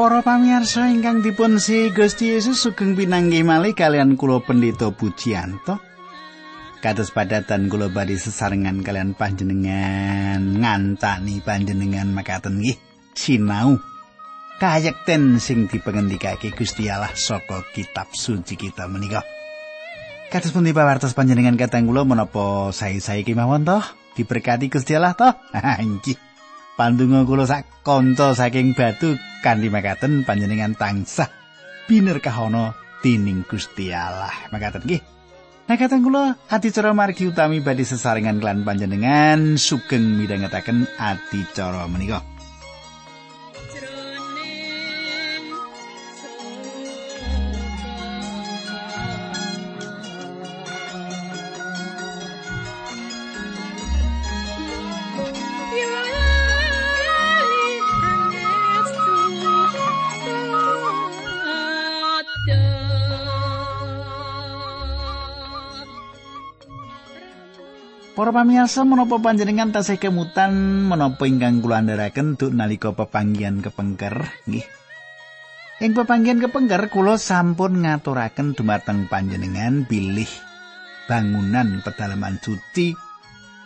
Para pamirsa ingkang dipun si Gusti Yesus sugeng pinanggih malih kalian kula Pendeta Pujianto. Kados padatan kula badhe sesarengan kalian panjenengan ngancani panjenengan makaten nggih sinau kayekten sing dipengendikake Gusti Allah saka kitab suci kita menika. Kados pundi pawartos panjenengan kateng kula menapa sae-sae kemawon toh diberkati Gusti Allah toh? Nggih. Pandunga kula sak kanca saking batu kanthi makaten panjenengan tansah binerkahono tining Gusti Allah. Makaten nggih. Makaten kula adicara margi utami badhe sesarengan kelan panjenengan sugeng midhangetaken adicara menika. Para pamirsa menapa panjenengan tasih kemutan menapa ingkang kula andharaken duk nalika pepanggihan kepengker nggih. Ing pepanggihan kepengker kula sampun ngaturaken dumateng panjenengan bilih bangunan pedalaman suci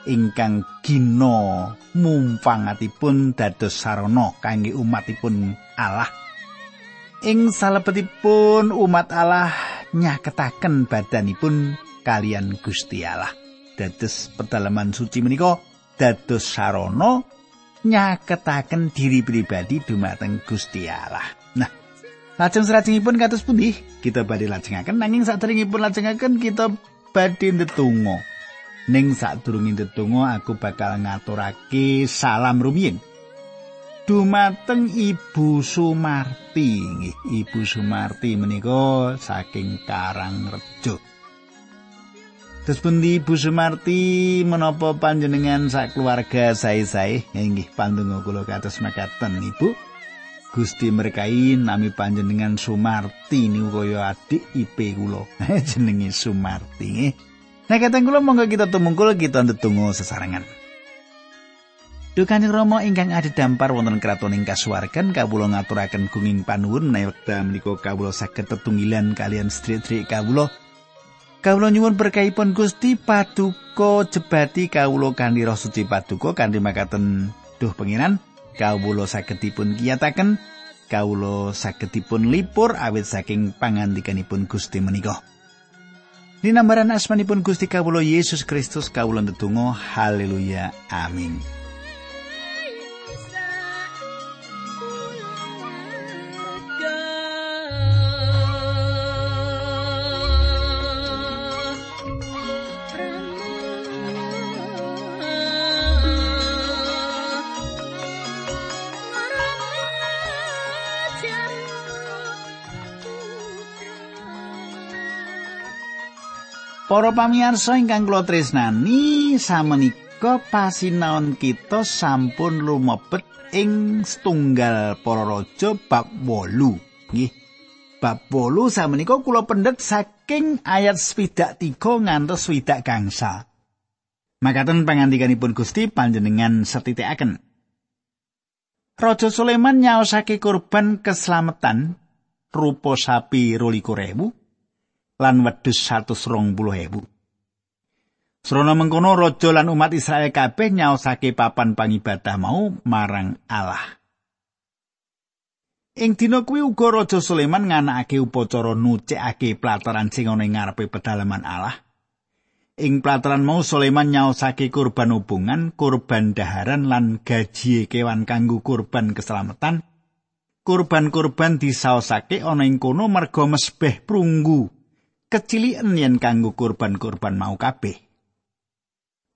ingkang gina mumpangatipun dados sarana kangge umatipun Allah. Ing salebetipun umat Allah nyaketaken badanipun kalian Gusti Allah. Dados pedalaman suci menika dados sarana nyaketaken diri pribadi dumateng Gusti Allah. Nah, lajeng salajengipun kados pundi? Kita badhe lajengaken nanging sadèrèngipun lajengaken kita badhe ndedonga. Ning sadurunge ndedonga aku bakal ngaturake salam rumiyin. Dumateng Ibu Sumarti, Ibu Sumarti menika saking Karangrejo. Terus pundi Ibu Sumarti menapa panjenengan sak keluarga sae-sae inggih pandonga kula kados makaten Ibu. Gusti merkai nami panjenengan Sumarti niku kaya adik IP kula. Jenenge Sumarti nggih. Nah kateng kula monggo kita tumungkul kita ndedonga sesarengan. Dukanjeng Rama ingkang ada wonten kraton ing kasuwargan kawula ngaturaken gunging panuwun menawi wekdal menika kawula saged tetunggilan kalian sedherek kawula Kawula nyuwun berkahipun Gusti paduka jebati kawula kanthi roh suci paduka kanthi makaten duh pengiran kawula saged dipun kiyataken kawula saged dipun lipur awit saking pangandikanipun Gusti menika. Dinambaran asmanipun Gusti kawula Yesus Kristus kawula ndedonga haleluya amin. Para pamirsa ingkang kula tresnani, samenika pasinaon kita sampun lumebet ing setunggal para raja bab 8. Nggih. Bab 8 samenika kula pendet saking ayat swidak 3 ngantos swidak gangsa. Makaten pangandikanipun Gusti panjenengan setitikaken. Raja Sulaiman nyaosake kurban keselamatan rupa sapi 22.000 lan wedhus 120.000. Srana mengkono raja lan umat Israel kabeh nyaosake papan pangibadah mau marang Allah. Ing dina kuwi uga Raja Sulaiman nganakake upacara nucekake plataran sing ana ing ngarepe pedalaman Allah. Ing plataran mau Sulaiman nyaosake kurban hubungan, kurban daharan lan gaji kewan kanggo kurban keselamatan. Kurban-kurban disaosake ana ing kono merga mesbeh prunggu keciliken yen kanggo kurban-kurban mau kabeh.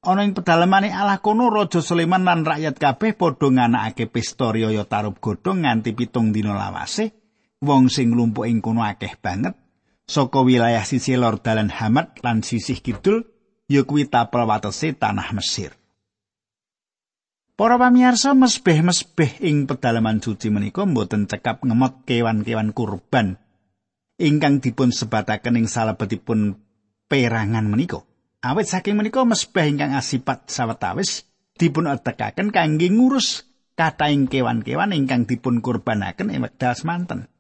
Ana ing pedalamane Allah kono Raja Sulaiman lan rakyat kabeh padha nganakake pesta riyaya tarub godhong nganti pitung dina lawase. Wong sing lumpuh ing kono akeh banget saka wilayah sisi lor dalan Hamad lan sisih kidul ya kuwi tapel watese tanah Mesir. Para pamirsa mesbeh-mesbeh ing pedalaman suci menika mboten cekap ngemot kewan-kewan kurban ingkang dipun sebataken ing salebetipun perangan menika. Awit saking menika mesbah ingkang asipat sawetawis dipun atekaken kangge ngurus kathahing kewan-kewan ingkang dipun kurbanaken ing wekdal semanten.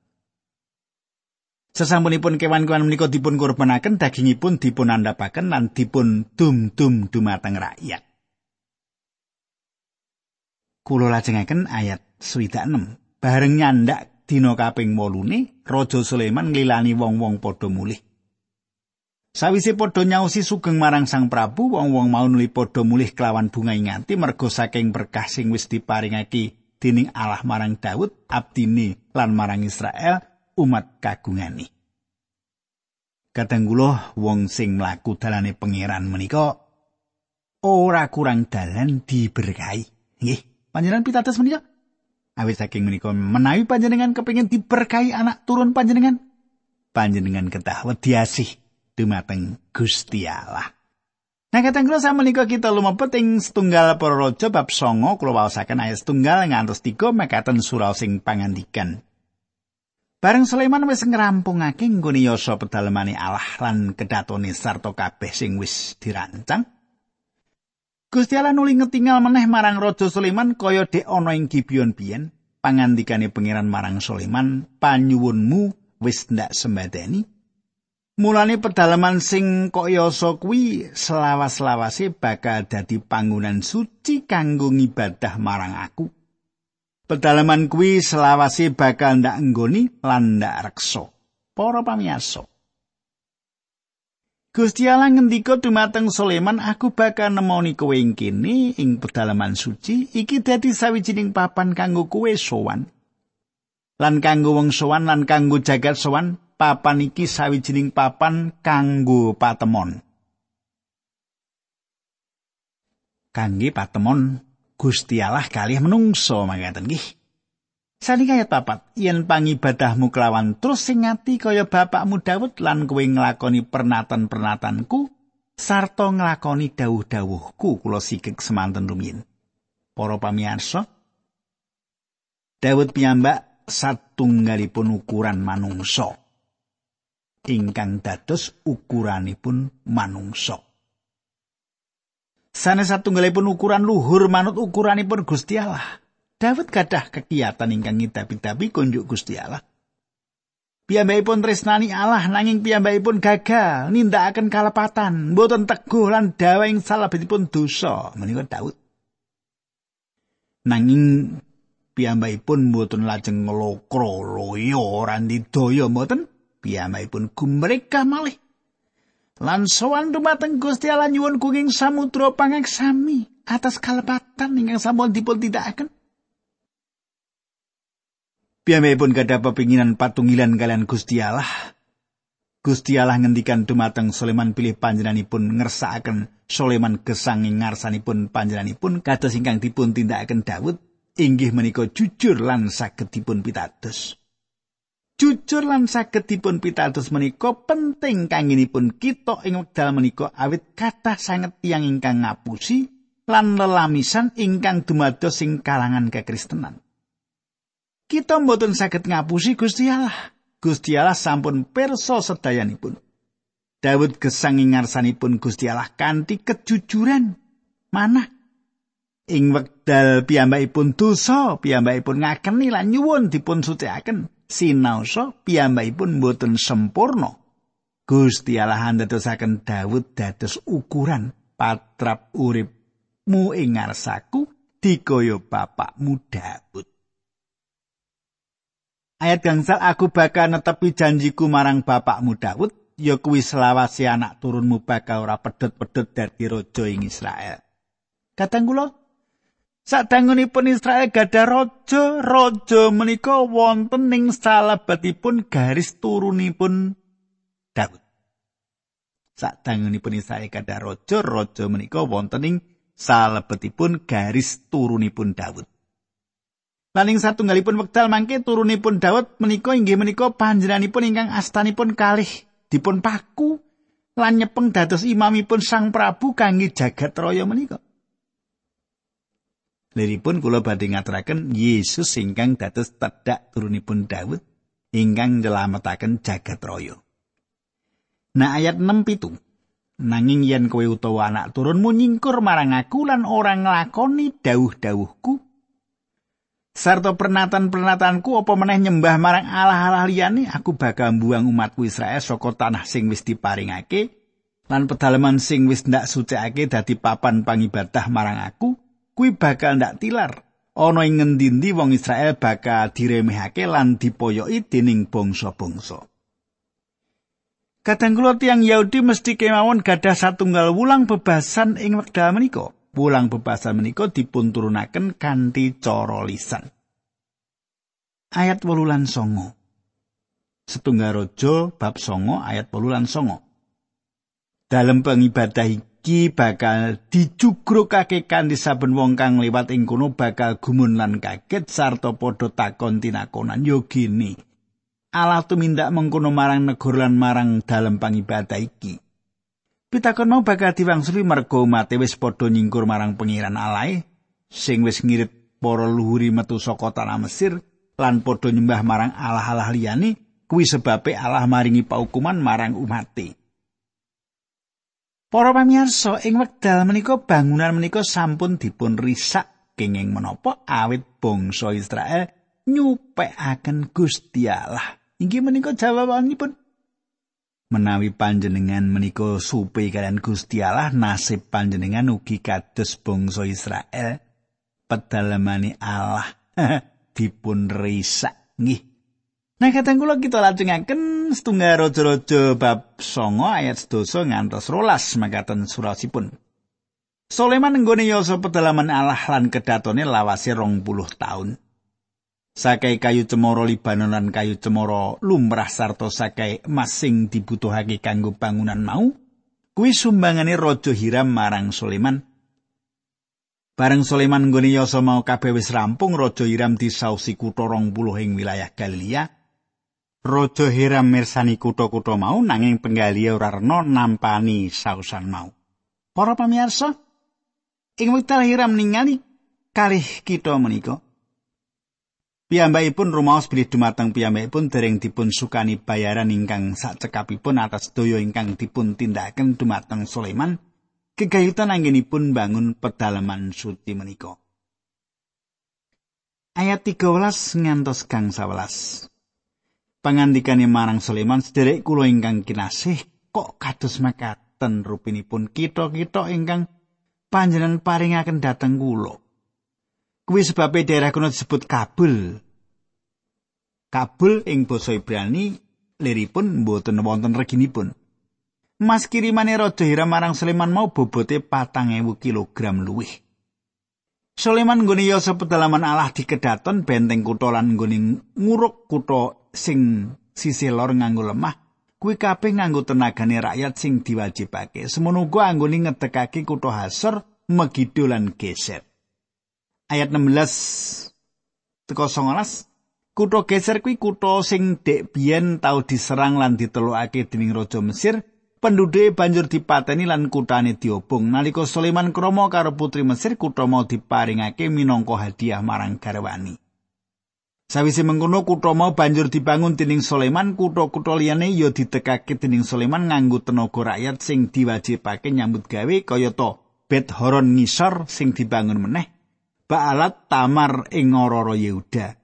Sesampunipun kewan-kewan menika dipun kurbanaken, dagingipun dipun andhapaken lan dipun dum-dum dumateng rakyat. Kulo lajengaken ayat 26. Bareng nyandak dina kaping 8 Raja Sulaiman nglilani wong-wong padha mulih. Sawise padha nyaosi sugeng marang Sang Prabu, wong-wong mau nuli padha mulih kelawan bunga nganti merga saking berkah sing wis diparingake dening Allah marang Daud, abdine lan marang Israel umat kagungani. Kadangkula wong sing mlaku dalane pangeran menika ora kurang dalan diberkahi. Nggih, panjenengan pitados menika? Awit saking menika menawi panjenengan kepengin diberkahi anak turun panjenengan, panjenengan ketah wedi asih dumateng Gusti Allah. Nah katang kula menika kita lumebet ing setunggal para bab 9 kula waosaken ayat setunggal ngantos 3 mekaten surau sing pangandikan. Bareng Sulaiman wis ngrampungake nggone yasa pedalemane Allah lan kedatone sarta kabeh sing wis dirancang. Gusti Allah nuli ngetingal meneh marang Raja Sulaiman kaya dek ana ing Gibeon biyen pangandikane pangeran marang Sulaiman panyuwunmu wis ndak sembadani Mulane pedalaman sing kok yasa kuwi selawas-lawase bakal dadi panggonan suci kanggo ngibadah marang aku. Pedalaman kuwi selawase bakal ndak nggoni lan ndak reksa. Para pamiyasa. Gusti Allah ngendika dumateng Sulaiman, aku bakal nemoni kowe ing kene ing pedalaman suci, iki dadi sawijining papan kanggo kowe sowan. Lan kanggo wong sowan lan kanggo jagat sowan, papan iki sawijining papan kanggo patemon. Kangge patemon Gusti Allah kalih menungso mangkaten nggih. Sani kaya papat, yen pangibadahmu kelawan terus sing ngati kaya bapakmu Daud lan kowe nglakoni pernatan-pernatanku sarta nglakoni dawuh-dawuhku kula sikek semanten rumiyin. Para pamirsa, Daud piyambak satunggalipun ukuran manungsa. ingkang dados ukuranipun manungsa. Sanes satunggalipun ukuran luhur manut ukuranipun Gusti Allah. Daud gadah kegiatan ingkang ngidapi-dapi kunjuk Gusti Allah. Piyambakipun tresnani Allah nanging piyambakipun gagal nindakaken kalepatan, boten teguh lan dawa ing salebetipun dosa menika Daud. Nanging piyambakipun boten lajeng nglokro loyo ora didaya mboten piyambakipun gumreka malih lan sowan dumateng Gusti Allah nyuwun kenging samudra pangaksami atas kalepatan ingkang sampun dipun tindakaken. Piyambakipun gadah pepinginan patungilan kalian Gusti Allah. Gusti Allah ngendikan dumateng Sulaiman pilih panjenenganipun ngersakaken Sulaiman gesang ing ngarsanipun panjenenganipun kados ingkang dipun tindakaken Daud inggih menika jujur lan saged dipun pitados. jujur lan saged dipun pitados menika penting kanginipun kita ing wekdal menika awit kathah sanget tiyang ingkang ngapusi lan lelamisan ingkang dumados sing kalangan kekristenan. Kita mboten saged ngapusi Gusti Allah. Gusti Allah sampun perso sedayanipun. Daud gesang ing ngarsanipun Gusti Allah kanthi kejujuran. Mana ing wekdal piyambakipun dosa, piyambakipun ngakeni lan nyuwun dipun suciaken. sinaosa piyambakipun boten sempurna. Gusti Allah ndadosaken Daud dados ukuran patrap uripmu ing ngarsaku dikaya bapakmu Daud. Ayat gangsal aku bakal netepi janjiku marang bapakmu Daud, ya kuwi selawase anak turunmu bakal ora pedhot-pedhot dadi raja ing Israel. Kadang kula Sadangunipun Israel gadah raja, raja menika wonten ing salebetipun garis turunipun Daud. Sadangunipun Israel gadah raja, raja menika wonten ing salebetipun garis turunipun Daud. Lan ing satunggalipun wekdal mangke turunipun Daud menika inggih menika panjenenganipun ingkang astanipun kalih dipun paku lan nyepeng dados imamipun Sang Prabu kangge jagat raya menika. Liripun kula badhe ngaturaken Yesus ingkang dados tedhak turunipun Daud ingkang nyelametaken jagat raya. Nah ayat 6 pitu. Nanging yen kowe utawa anak turunmu nyingkur marang aku lan ora nglakoni dawuh-dawuhku, sarta pernatan-pernatanku apa meneh nyembah marang Allah-Allah liyane? Aku bakal mbuang umatku Israel saka tanah sing wis diparingake lan pedalaman sing wis ndak sucikake dadi papan pangibadah marang aku kuwi bakal ndak tilar. Ana ing ngendi-endi wong Israel bakal diremehake lan dipoyoki dening bangsa-bangsa. Kadang kula tiang Yahudi mesti kemawon gadah satunggal wulang bebasan ing wekdal menika. Wulang bebasan menika dipun turunaken kanthi cara lisan. Ayat wolulan songo. Setunggal rojo bab songo ayat wolulan songo. Dalam pengibadah iki bakal dijugrukake kanthi saben wong kang liwat ing kono bakal gumun lan kaget sarta padha takon tinakonan yo gini. Allah tumindak mengkono marang negara lan marang dalam pangibadah iki. Pitakon mau bakal diwangsuli mergo mate wis padha nyingkur marang pengiran Allah sing wis ngirit para luhuri metu saka tanah Mesir lan padha nyembah marang Allah-Allah liyane kuwi sebabe Allah maringi paukuman marang umate. Para pamirsa ing wekdal menika bangunan menika sampun dipun risak kenging menapa awit bangsa Israel nyupekaken Gusti Allah. Inggih menika jawabanipun. Menawi panjenengan menika supe kalian Gusti Allah, nasib panjenengan ugi kados bangsa Israel. Pedalamane Allah dipun risak nggih. Nah kadang kula kita lajengaken setunggal raja-raja bab songo ayat sedoso ngantos rolas makaten surasipun. Soleman nggone yoso pedalaman Allah lan kedatone lawase rong puluh tahun. Sakai kayu cemoro Libanon lan kayu cemoro lumrah sarta sakai emas sing dibutuhake kanggo bangunan mau kuwi sumbangane raja Hiram marang Sulaiman Bareng Sulaiman nggone yasa mau kabeh wis rampung raja Hiram disausi kutha 20 ing wilayah Galilea. Raja Hiram mirsani kutha-kutha mau nanging penggalia ora rena nampani sausan mau. Para pamirsa ing wekdal Hiram ningali kalih kita menika Piyambakipun rumaos bilih dumateng piyambakipun dereng dipun sukani bayaran ingkang sakcekapipun atas daya ingkang dipun tindakaken dumateng Sulaiman kegayutan anggenipun bangun pedalaman suci menika. Ayat 13 ngantos kang 11. Pangandikane marang Sulaiman sederek kula ingkang kinasih kok kados makaten rupinipun kita-kita ingkang panjenengan paringaken dhateng kula. Kuwi sebabe daerah kuno disebut Kabul. Kabul ing basa Ibrani liripun mboten wonten reginipun. Mas kirimane Raja Hiram marang Sulaiman mau bobote patang ewu kilogram luwih. Sulaiman nggone yasa pedalaman Allah di kedaton benteng kutha lan nggone nguruk kutha sing sisi lor nganggo lemah. Kuwi kabeh nganggo tenagane rakyat sing diwajibake. Semono uga anggone ngedekake kutha Hasor, Megiddo lan Geser. Ayat 16 teko 19 Kutha Geser kuwi kutha sing dek biyen tau diserang lan ditelokake dening raja Mesir. Penduduk banjur dipateni lan kutane diobong. Nalika Sulaiman kromo karo putri Mesir, kutha mau diparingake minangka hadiah marang garwani. Sawise mengkono kutha mau banjur dibangun dening Sulaiman, kutha-kutha liyane ya ditekake dening Sulaiman nganggo tenaga rakyat sing diwajibake nyambut gawe kaya to Bet Horon ngisor sing dibangun meneh Baalat Tamar ing Ororo Yehuda.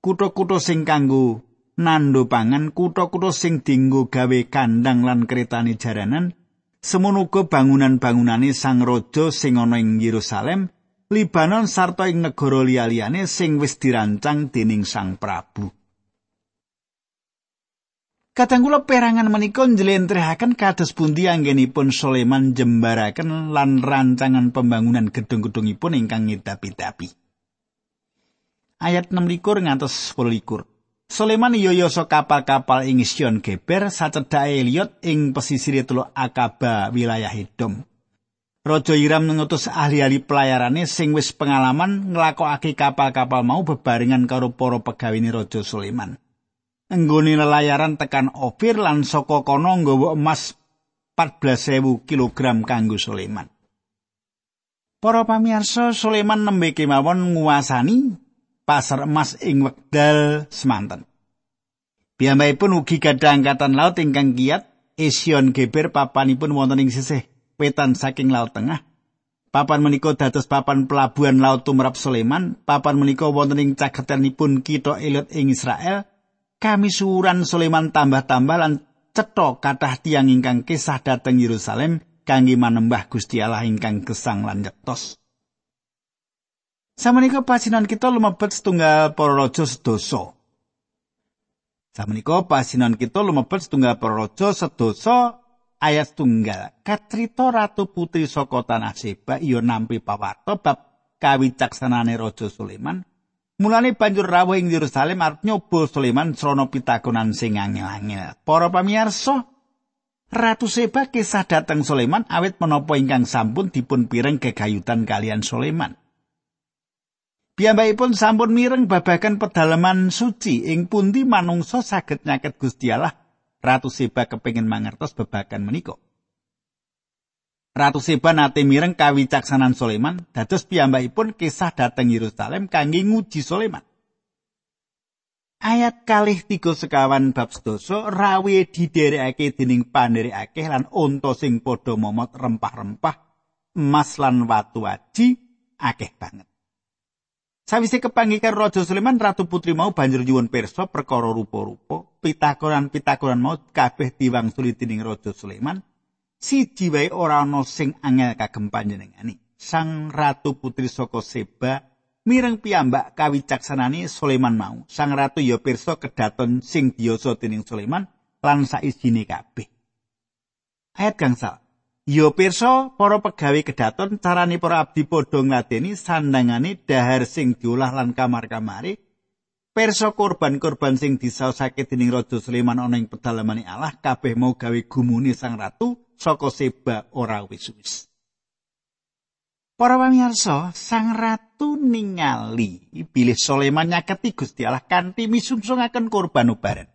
Kutha-kutha sing kanggo nando pangan, kutha-kutha sing dinggo gawe kandang lan kretane jaranan, semono bangunan-bangunane Sang Raja sing ana ing Yerusalem, Libanon sarta ing negara liya-liyane sing wis dirancang dening Sang Prabu. Kadang kula perangan menika njlentrehaken kados pundi anggenipun Sulaiman jembaraken lan rancangan pembangunan gedung-gedungipun ingkang ngidapi-dapi. Ayat 6 ngantos 10 Sulaiman yoyoso kapal-kapal ing Sion Geber sacedhake Eliot ing pesisir Teluk Akaba wilayah Edom. Raja Hiram ngutus ahli-ahli pelayarane sing wis pengalaman nglakokake kapal-kapal mau bebarengan karo para pegawene Raja Sulaiman. Nggone lelayaran tekan Ofir lan saka kono nggawa emas 14.000 kg kanggo Sulaiman. Para pamirsa Sulaiman nembe kemawon nguasani pasar emas ing wekdal semanten. Piyambakipun ugi gadah angkatan laut ingkang kiat Esion Geber papanipun wonten ing sisih wetan saking laut tengah. Papan menika dados papan pelabuhan laut tumrap Sulaiman. Papan menika wonten ing caketanipun kitha Eliot ing Israel. Kami suran Sulaiman tambah-tambah lan cetha kathah tiang ingkang kisah dhateng Yerusalem kangge manembah Gusti Allah ingkang gesang lan nyektos. Samenika pasinan kita lumebet setunggal para raja sedoso. Samenika pasinan kita lumebet setunggal para raja sedoso ayat tunggal katrito ratu putri saka tanah seba iya nampi pawarta bab kawicaksanane raja Sulaiman mulane banjur rawuh ing Yerusalem arep nyoba Sulaiman srana pitakonan sing angel-angel para pamirsa Ratu Seba kisah dateng Sulaiman awit menapa ingkang sampun dipun pireng kegayutan kalian Sulaiman. Piyambakipun sampun mireng babagan pedalaman suci ing pundi manungsa saged nyaket Gusti Allah Ratu Seba kepingin mangertos bebakan menika. Ratu Seba nate mireng kawicaksanan Sulaiman, dados piyambakipun kisah dhateng Yerusalem kangge nguji Sulaiman. Ayat kalih tiga sekawan bab sedoso rawe diderekake dening panderekake lan unta sing padha momot rempah-rempah emas lan watu aji akeh banget. Sawise kepanggikan Raja Sulaiman Ratu Putri mau banjur nyuwun pirsa perkara rupa-rupa, pitakonan-pitakonan mau kabeh diwangsuli dening Raja Sulaiman. Siji wae ora ana sing angel kagem panjenengani. Sang Ratu Putri saka Seba mireng piyambak kawicaksanane Sulaiman mau. Sang ratu ya pirsa kedaton sing biasa dening Sulaiman lan saisine kabeh. Ayat gangsal. Ya pirsa para pegawe kedaton carane para abdi padha ngladeni sandangane dahar sing diolah lan kamar-kamare pirsa korban-korban sing disaosake dening Raja Sulaiman ana ing pedalamane Allah kabeh mau gawe gumune sang ratu saka seba ora wis-wis. Para pamirsa, sang ratu ningali bilih Sulaiman nyaketi Gusti Allah kanthi misungsungaken korban ubaran.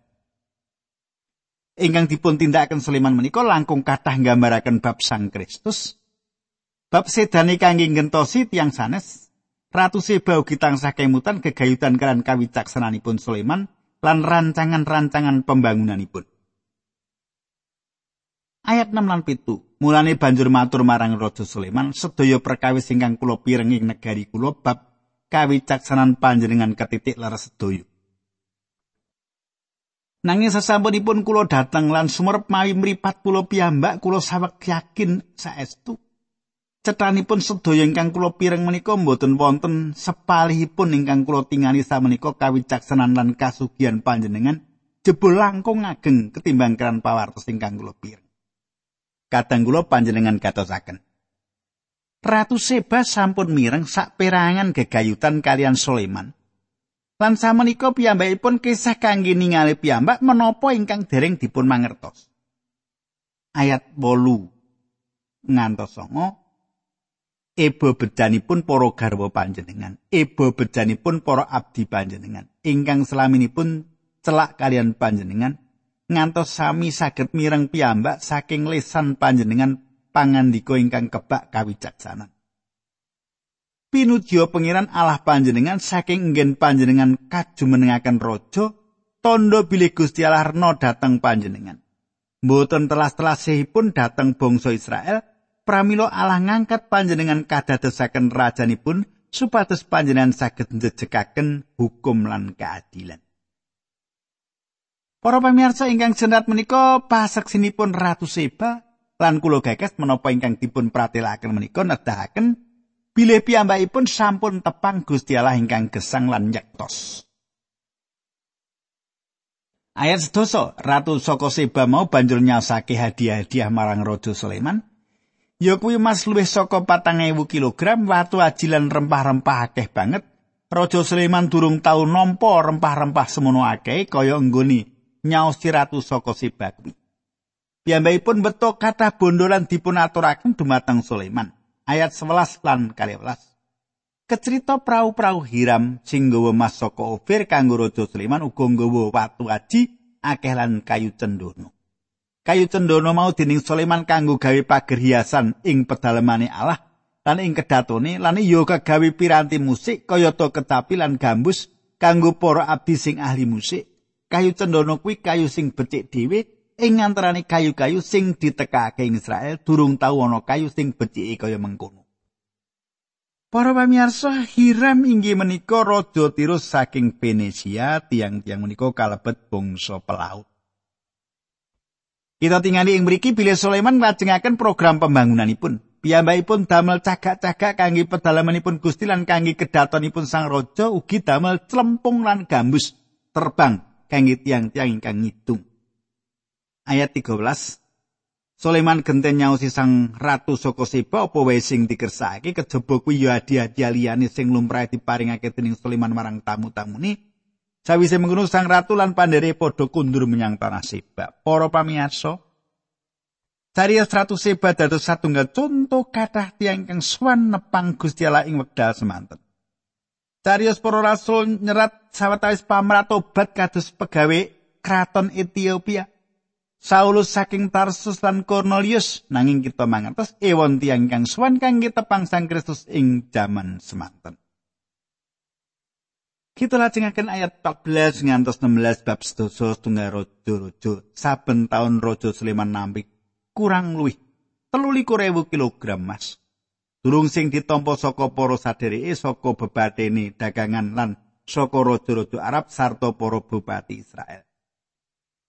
ingkang dipun tindakaken Sulaiman menika langkung kathah nggambaraken bab Sang Kristus. Bab sedane kangge ngentosi tiang sanes, Ratu Seba ugi tansah kemutan gegayutan kalan kawicaksananipun Sulaiman lan rancangan-rancangan pembangunanipun. Ayat 6 lan 7. Mulane banjur matur marang Raja Sulaiman, sedaya perkawis ingkang kula pireng ing negari kula bab kawicaksanan panjenengan ketitik leres sedaya. Nanging sasampunipun kula dateng lan sumerep mawi mripat kula piyambak kula sawek yakin saestu cetanipun sedaya ingkang kula pireng menika mboten wonten sepalihipun ingkang kula tingali samenika kawicaksanan lan kasugihan panjenengan jebul langkung ageng ketimbang keran pawartos ingkang kula pireng. Kadang kula panjenengan katosaken. Ratu Seba sampun mireng sak perangan gegayutan kalian Sulaiman. Lan samenika piyambakipun kisah kangge ningali piyambak menapa ingkang dereng dipun mangertos. Ayat 8 ngantos 9 Ebo bejanipun para garwa panjenengan, ebo bejanipun para abdi panjenengan, ingkang selaminipun celak kalian panjenengan, ngantos sami saged mireng piyambak saking lesan panjenengan pangandika ingkang kebak kawicaksanan. pinujio pengiran Allah panjenengan saking nggen panjenengan kajumenengaken raja tondo bilih Gusti Allah dhateng panjenengan. Mboten telas-telasihipun dhateng bangsa Israel, pramila Allah ngangkat panjenengan kadadosaken rajanipun supados panjenengan saged njejekaken hukum lan keadilan. Para pamirsa ingkang jenar menika paseksinipun Ratu Seba lan kula gagas menapa ingkang dipun pratelakaken menika nedahaken bilih piyambakipun sampun tepang Gusti Allah ingkang gesang lan nyektos. Ayat sedoso, Ratu Soko Seba mau banjur nyasake hadiah-hadiah marang Raja Sulaiman. Ya kuwi mas luwih saka 4000 kilogram watu ajilan rempah-rempah akeh banget. Raja Sulaiman durung tau nampa rempah-rempah semono akeh kaya nggone nyaosi Ratu Soko Seba kuwi. Piyambakipun beto kathah bondolan dipun aturaken dumateng Sulaiman. ayat 11 lan 12. Kecerita prau-prau Hiram sing nggawa mas saka Ofir kanggo Raja Sulaiman uga nggawa watu aji akeh lan kayu cendono. Kayu cendono mau dening Sulaiman kanggo gawe pager hiasan ing pedalemane Allah lan ing kedatone lan iya kagawe piranti musik kayata ketapi lan gambus kanggo para abdi sing ahli musik. Kayu cendono kuwi kayu sing becik dhewe ing antarane kayu-kayu sing ditekake ing Israel durung tau ana kayu sing becike kaya mengkono. Para pamirsa, Hiram inggih menika raja Tirus saking Venesia, tiang-tiang menika kalebet bangsa pelaut. Kita tingali ing mriki bilih Sulaiman nglajengaken program pembangunanipun. Piyambakipun damel cagak-cagak kangge pedalamanipun Gusti lan kangge kedatonipun sang raja ugi damel clempung lan gambus terbang kangge tiang-tiang ingkang ngitung. Ayat 13 Sulaiman genten nyaosi sang ratu saka Seba apa wae sing dikersake kejaba kuwi ya hadiah liyane sing lumrah diparingake dening Sulaiman marang tamu-tamune. Sawise mengono sang ratu lan pandhere padha kundur menyang tanah Seba. Para pamirsa, Cariyos ratu Seba dados satunggal contoh kathah tiyang kang swan nepang Gusti Allah ing wekdal semanten. Cariyos para rasul nyerat sawetawis pamratobat kados pegawe kraton Ethiopia. Saulus saking Tarsus lan Cornelius nanging kita mangertos ewon tiyang kang suwan kangge tepang Sang Kristus ing jaman semanten. Kita lajengaken ayat 14 ngantos 16 bab sedasa setunggal rojo-rojo. Saben taun rojo Sleman nampi kurang luwih 33.000 kilogram mas. Durung sing ditampa saka para sadhereke saka bebatene dagangan lan saka raja-raja Arab sarta para bupati Israel.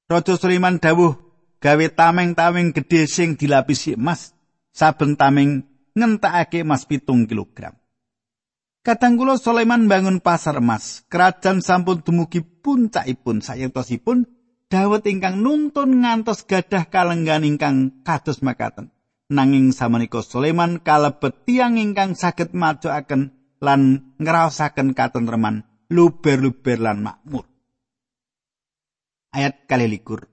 Raja Sulaiman dawuh gawe tameng-tameng gedhe sing dilapisi emas. Saben tameng ngentakake emas pitung kilogram. Kadang kula Sulaiman bangun pasar emas. Kerajaan sampun dumugi puncakipun sayetosipun Dawet ingkang nuntun ngantos gadah kalenggan ingkang kados makaten. Nanging samenika Sulaiman kalebet tiang ingkang saged majuaken lan ngraosaken katentreman luber-luber lan makmur. ayat kali likur.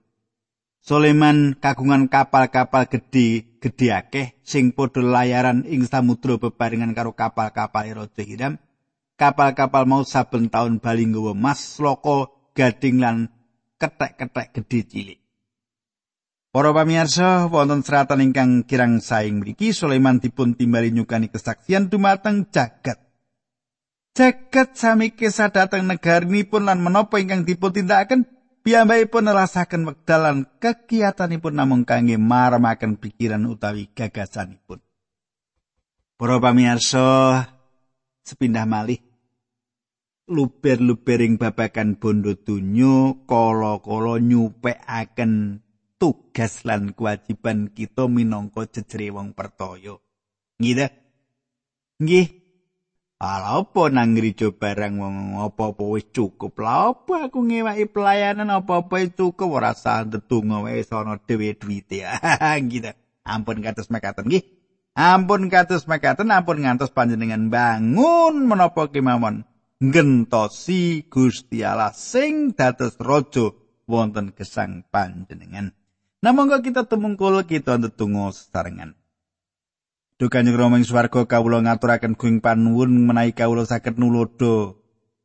Soleman kagungan kapal-kapal gedhe gedhe akeh sing padha layaran ing samudra bebarengan karo kapal-kapal Raja Hiram. Kapal-kapal mau saben taun bali nggawa mas loko gading lan ketek-ketek gedhe cilik. Para pamirsa, wonten seratan ingkang kirang saing mriki Sulaiman dipun timbali nyukani kesaksian dumateng jagat. Jagat sami kisah dateng negarinipun lan menapa ingkang dipun tindakaken pun nerasaken wekdalan kegiatanipun namung kangge maremaken pikiran utawi gagasanipun. Para pamirsa, sepindah malih luber-lubering babakan bondo dunyo kala-kala nyupekaken tugas lan kewajiban kita minangka jejere wong pertoyo. Nggih Nggih, Ala apa nang ngrijo barang wong apa-apa wis cukup. Lah apa aku ngewaki pelayanan apa-apa wis cukup ora sah ndedonga wis ana dhewe duwite. gitu. Ampun kados mekaten nggih. Ampun kados mekaten ampun ngantos panjenengan bangun menapa kemawon ngentosi Gusti Allah sing dados raja wonten gesang panjenengan. Namung kita tumungkul kita ndedonga sesarengan. Duka nyuwun romeng swarga kawula ngaturaken guing panuwun menawi kawula saged nulodo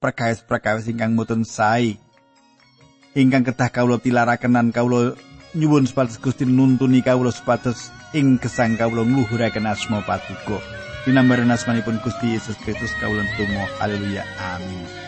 perkawis-perkawis ingkang mboten sae. Ingkang kedah kawula tilaraken lan kawula nyuwun supados Gusti nuntuni kawula supados ing gesang kawula ngluhuraken asma patuko. Dinambaran asmanipun Gusti Yesus Kristus kawula tumuh. Haleluya. Amin.